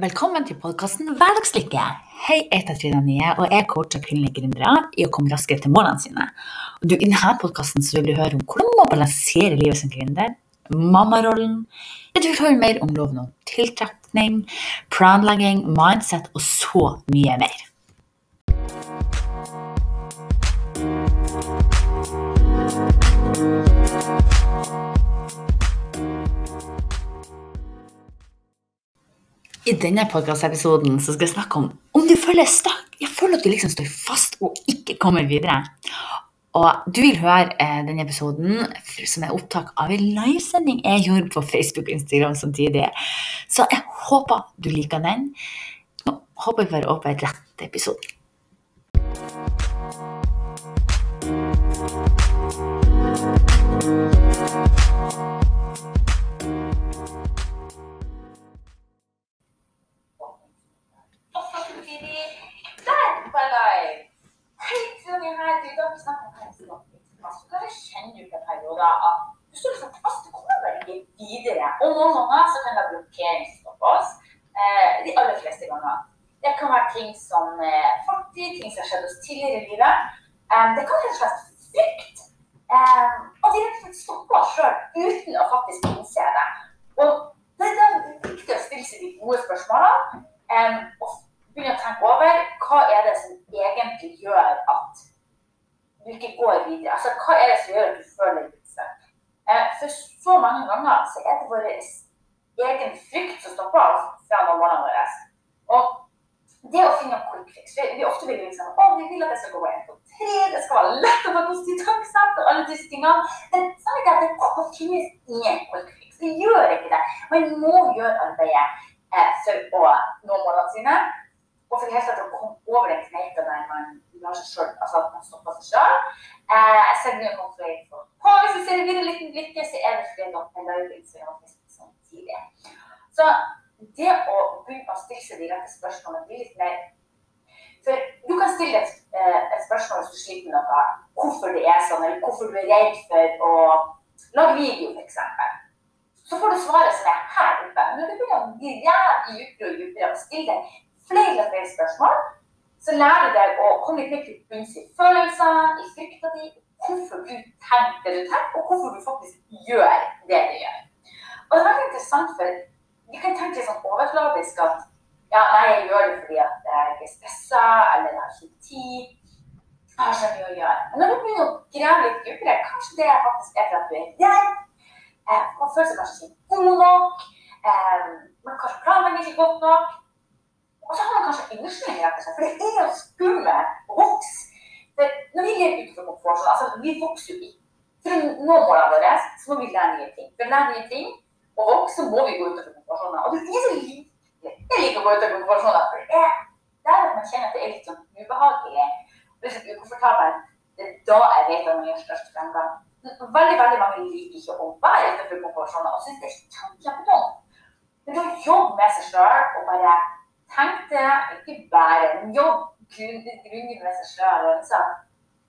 Velkommen til podkasten Hverdagslykke. Hei, jeg heter Trina Nye, og jeg coacher kvinnelige gründere i å komme raskere til målene sine. Og du, I denne podkasten vil du høre om hvordan man balanserer livet som gründer, mammarollen Du vil høre mer om loven om tiltrekning, planlegging, mindset og så mye mer. I denne podkastepisoden skal jeg snakke om om du føler stakk. Jeg føler at du liksom står fast og ikke kommer videre. Og du vil høre eh, denne episoden som er opptak av en livesending jeg gjorde på Facebook og Instagram samtidig. Så jeg håper du liker den. Nå håper vi bare over rett episode. Der noen ganger så kan det være blokkering som stopper oss. Eh, de aller fleste ganger. Det kan være ting som er fattig, ting som har skjedd oss tidligere i livet. Eh, det kan rett og slett frykt. Eh, og de rett og slett stopper oss sjøl uten å faktisk innse det. Og det er viktig å stille seg de gode spørsmålene. eh, og begynne å tenke over hva er det som egentlig gjør at du ikke går videre. Altså, hva er det som gjør at du føler deg litt stuck? Eh, for så mange ganger så er det vår egen frykt som stopper oss fra målene våre. Og det å finne opp quick fix for Vi ofte vil liksom, å, vi vil at det skal gå én, på tre, det skal være lett å få positiv tankesatt og alle disse tingene. Men sannheten er at det finnes ingen quick fix. Det gjør ikke det. Man må gjøre arbeidet eh, for å nå målene sine. Og for helt å komme over den kneika der man lar seg selv, altså at man stopper seg sjøl. Eh, jeg ser mye konflikt for ser vi ser videre litt lykke, så er det fordi noen lager Instagram og Facebook samtidig. Så det å begynne å stille seg de rette spørsmålene blir litt mer For du kan stille et, eh, et spørsmål hvis du sliter med noe, hvorfor det er sånn, eller hvorfor du er redd for å lage video, f.eks. Så får du svaret som er her oppe. Men du begynner å grave dypere og dypere og stille deg flere og flere spørsmål, så lærer du deg å komme litt mer til bunns i følelser, i frykta di, hvorfor du tenker det du tenker, og hvorfor du faktisk gjør det du gjør. Og det er veldig interessant, for vi kan tenke sånn overfladisk at ja, nei, jeg gjør det fordi at jeg er stressa, eller jeg har ikke tid. Jeg har så mye å gjøre. Men når du begynner å grave litt dypere, kanskje det er faktisk er fordi at du er redd. Eh, man føler seg kanskje ikke god nok. Eh, man kanskje planlegger ikke godt nok. Og så har man kanskje og for det er jo skummelt å vokse. For når vi er utenfor komfortsonen, altså vi vokser jo ikke. For å nå målene våre, så må vi lære nye ting. For å lære nye ting og vokse, så må vi gå utenfor komfortsonen. Og det er så lite. Jeg liker å gå utenfor komfortsonen, for det er der man kjenner at det er litt sånn ubehagelig. Litt sånn ukomfortabelt. Det er da jeg vet at man gjør størst fremgang. Veldig, veldig mange liker ikke å være utenfor komfortsonen og syns det er kjempetungt. Men da jobbe med seg sjøl og bare Tenk det, ikke bare en jobb, grunnen med seg sjøl.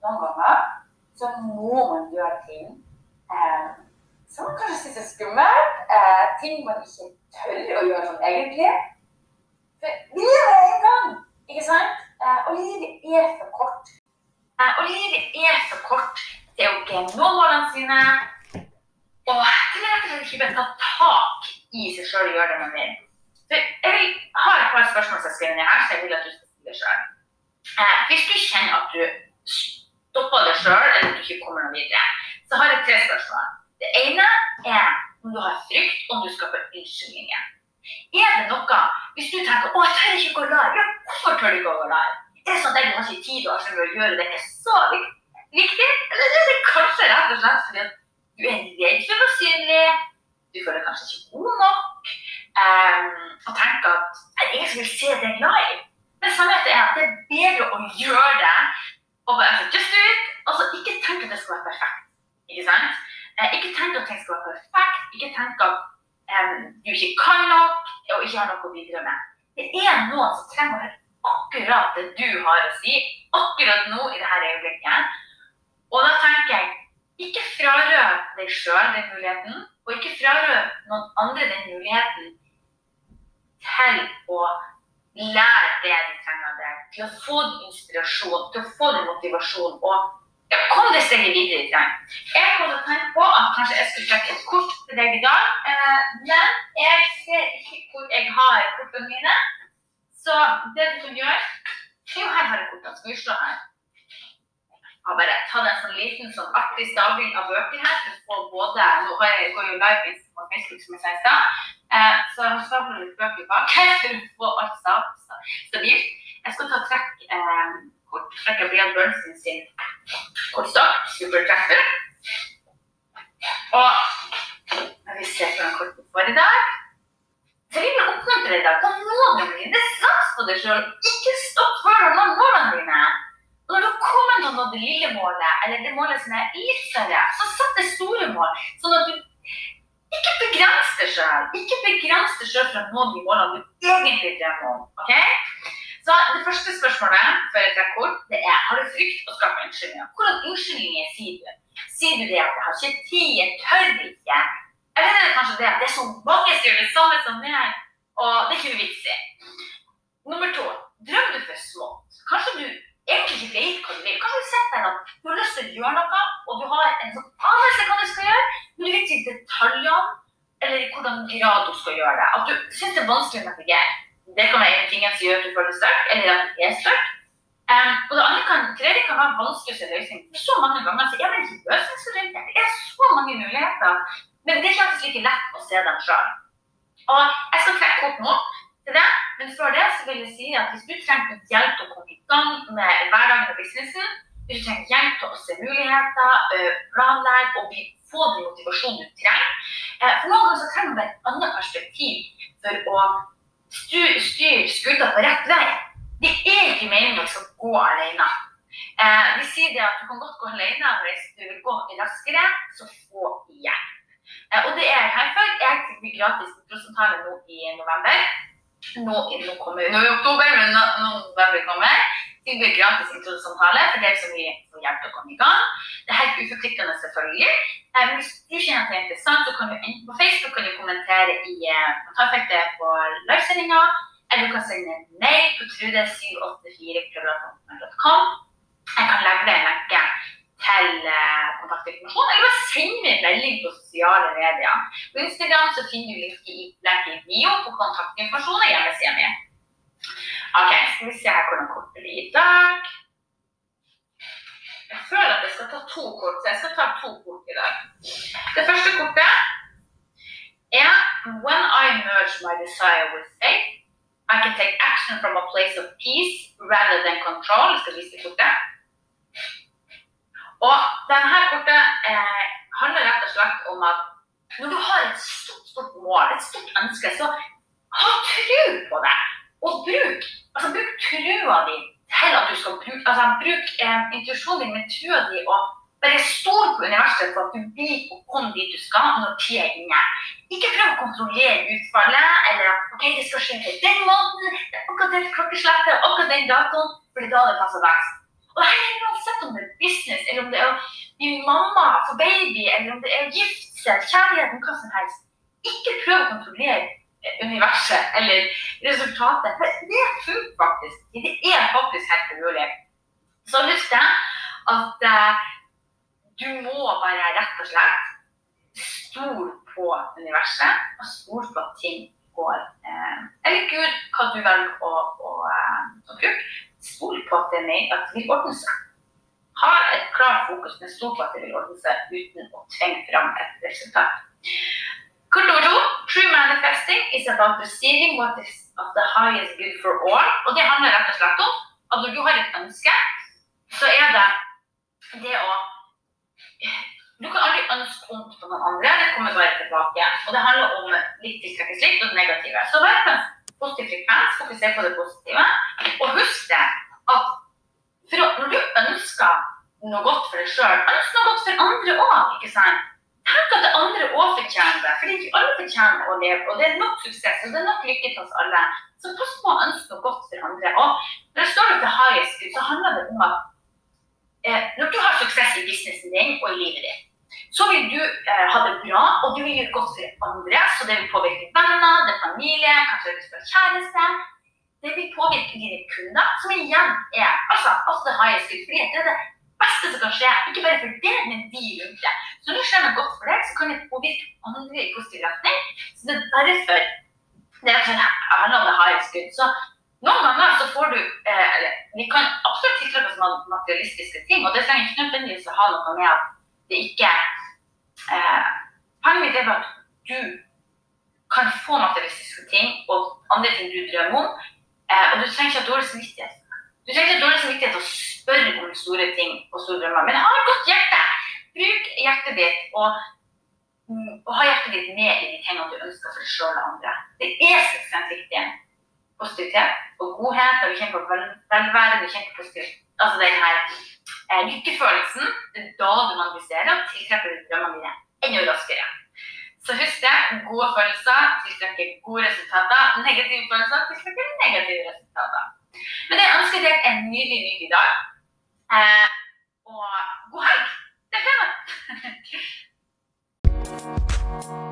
Noen ganger så må man gjøre ting eh, som man kanskje syns er skummelt. Eh, ting man ikke tør å gjøre sånn egentlig. For vi lever en gang, ikke sant? Eh, og livet er for kort. Og livet er for kort til å nå målene sine. Og til rett og slett ikke bare ta tak i seg sjøl og gjøre det man vil. Så jeg vil ha et par spørsmål som jeg skrevet ned her, så jeg vil at du skal stille sjøl. Eh, hvis du kjenner at du stopper deg sjøl, eller du ikke kommer noe videre, så har jeg tre spørsmål. Det ene er om du har frykt, om du skal få unnskyldninger. Er det noe Hvis du tenker 'Å, jeg tør ikke gå lar', ja, hvorfor tør du ikke å gå lar? Er det sånn at du har ikke tid og å gjøre det er så viktig? Eller er det kanskje rett og slett fordi du er redd for å være synlig? Du føler kanskje ikke god nok? Um, og tenker at jeg ingen som vil se deg live. Men sannheten er at det er bedre å gjøre det og bare altså, just do it. Altså, ikke tenk at det skal være perfekt. Ikke sant? Eh, ikke tenk at ting skal være perfekt. Ikke tenk at um, du ikke kan nok og ikke har noe å bidra med. Det er noen som trenger akkurat det du har å si akkurat nå i dette øyeblikket. Og da tenker jeg ikke frarøv deg sjøl den muligheten, og ikke frarøv noen andre den muligheten til å lære det de trenger av deg, til å få inspirasjon, til å få motivasjon. og ja, kom det steget videre i trening. Jeg kom til å tenke på at kanskje jeg skulle trekke et kort til deg i dag, eh, men jeg ser ikke hvor jeg har kortene mine. Så det du kan gjøre Jo, her har jeg kortene. Skal vi se her. Jeg bare tatt en sånn liten sånn artig stabling av bøker her. for både, Nå har jeg, går jo live på Facebook, som jeg sa i stad. Eh, så jeg har stablet litt bøker bak for å få alt stabilt. Jeg skal ta trekk eh, kort. Trekke Brian Bernstein sin kortstokk. Supertreffer. Og jeg vil se hvordan kortet får i dag jeg vil oppmuntre deg til å nå målene dine. Sats på deg sjøl. Ikke stopp før du når målene dine. Når du kommer til å nå det lille målet, eller det målet som er litt større, så sett det store mål. Sånn at du ikke begrenser deg sjøl. Ikke begrens deg sjøl for å nå de målene du egentlig drømmer om. Okay? Så Det første spørsmålet før jeg trekker kort, det er har du frykt å skape unnskyldninger. Hvordan unnskyldninger sier du? Sier du det at jeg har ikke tid, jeg tør ikke? Eller er det kanskje det at det er så mange som gjør det samme som meg, og det er ikke noe vits i? Nummer to drømmer du for smått? Kanskje du egentlig ikke vet hva du vil. Kanskje du sitter der at du har lyst til å gjøre noe, og du har en sånn anelse hva du skal gjøre, men du vet ikke detaljene eller i hvordan grad du skal gjøre det. At du syns det er vanskelig å navigere. Det kan være en ting som gjør at du føler størt, eller at du er størt. Um, og det andre kan, tredje kan være vanskeligste løsning. For så mange ganger så er det ikke løsningsorientert. Det er så mange muligheter. Men det er ikke like lett å se dem sjøl. Og jeg skal trekke opp nå til det, men før det så vil jeg si at hvis du trenger hjelp til å komme i gang med hverdagen og businessen, du trenger hjelp til å se muligheter, planlegge og få den motivasjonen du trenger For noen ganger så trenger man et annet perspektiv for å styre skuta på rett vei. Det er ikke meningen skal gå alene. Eh, vi sier det at du kan godt gå alene hvis du vil gå raskere, så få hjelp. Eh, og det er jeg her for. Jeg fikk gratis prosentale nå i november. Nå, nå kommer nå i oktober, men nå november kommer. Tilbyr gratis introsamtale for dere som vil få hjelp til å komme i gang. Det er helt uforpliktende, selvfølgelig. Eh, hvis du kjenner at det er interessant, så kan du enten på Facebook kan du kommentere i eh, kommentarfeltet på livesendinga, eller du kan sende en mail på trude784.com. Jeg kan legge deg en lenke til eh, kontaktinformasjon, eller bare send meg en melding på sosiale medier. På Instagram så finner du link i lenke i bio på kontaktinformasjon og hjemmesida mi. Ok, skal vi se hvordan kortet blir i dag. Jeg føler at jeg skal ta to kort, så jeg skal ta to kort i dag. Det første kortet er When I merge my desire with faith, I can take action from a place of peace rather than control. Jeg skal vise kortet. Og denne kortet eh, handler rett og slett om at når du har et stort, stort mål, et stort ønske, så ha tro på det. Og bruk, altså, bruk trua di til at du skal bruke altså, Bruk eh, intuisjonen din med trua di og bare stol på universet for at du blir og kommer dit du skal når tida er inne. Ikke prøv å kontrollere utfallet eller at ok, det skal skje på den måten, det er akkurat det klokkeslettet, akkurat den datoen, for da det passer best. Og det er uansett om det er business, eller om det er å bli mamma for baby, eller om det er å gifte kjærligheten, hva som helst. Ikke prøv å kontrollere universet eller resultatet. For det funker faktisk. Det er faktisk helt umulig. Så husk det at uh, du må bare rett og slett stole på universet, og stole på at ting går uh, Eller Gud, hva du velger å, å, uh, å bruke. Stol på at det, med, at det vil ordne seg. Ha et klart fokus, men stol på at det vil ordne seg uten å tvinge fram et resultat. Kort true manifesting is about receiving what is of the highest good for all. Og det handler rett og slett om at når du har et ønske, så er det det å Du kan aldri ønske vondt på noen andre, det kommer bare tilbake. Og det handler om litt tiltrekkes litt og det negative. Så vær på en positiv frekvens, fokuser på det positive. Og husk det at når du ønsker noe godt for deg sjøl, ønsk noe godt for andre òg, ikke sant? Andre òg fortjener det. For ikke alle fortjener å leve. Og det er nok suksess og det er nok lykke til oss alle. Så pass på å ønske noe godt for andre. Og når det står til highest good, så handler det om at eh, når du har suksess i businessen din og i livet ditt, så vil du eh, ha det bra, og du vil gjøre godt for andre. Så det vil påvirke venner, er familie, kanskje du skal ha kjæreste. Det vil påvirke dine kunder, som igjen er altså, altså highest good fordi det er det beste som kan skje. Ikke bare for det, men de rundt deg. Så når det skjer noe godt for deg, så kan det påvirke andre i positiv retning. Så det er derfor det er sånn det et skudd. Så noen ganger så får du eh, Vi kan absolutt tiltrekke oss materialistiske ting, og det trenger ikke nødvendigvis å ha noe med at det ikke eh, Poenget mitt er bare at du kan få materialistiske ting og andre ting du drømmer om, eh, og du trenger ikke ha dårlig samvittighet. Du trenger ikke dårlig samvittighet til å spørre om store ting og store drømmer, men ha et godt hjerte. Bruk hjertet ditt og, mm, og ha hjertet ditt med i de tingene du ønsker for deg sjøl og andre. Det er ekstremt viktig. Positivitet og godhet, når vi kjenner på vel, velvære, vi kjenner på positivt Altså den her eh, lykkefølelsen, det er da du manifesterer og tiltrekker drømmene dine enda raskere. Så husk det. Gode følelser tiltrekker gode resultater. Negative følelser tiltrekker negative resultater. Men jeg ønsker deg en nydelig, nydelig dag. Eh, og god helg! Det er fredag!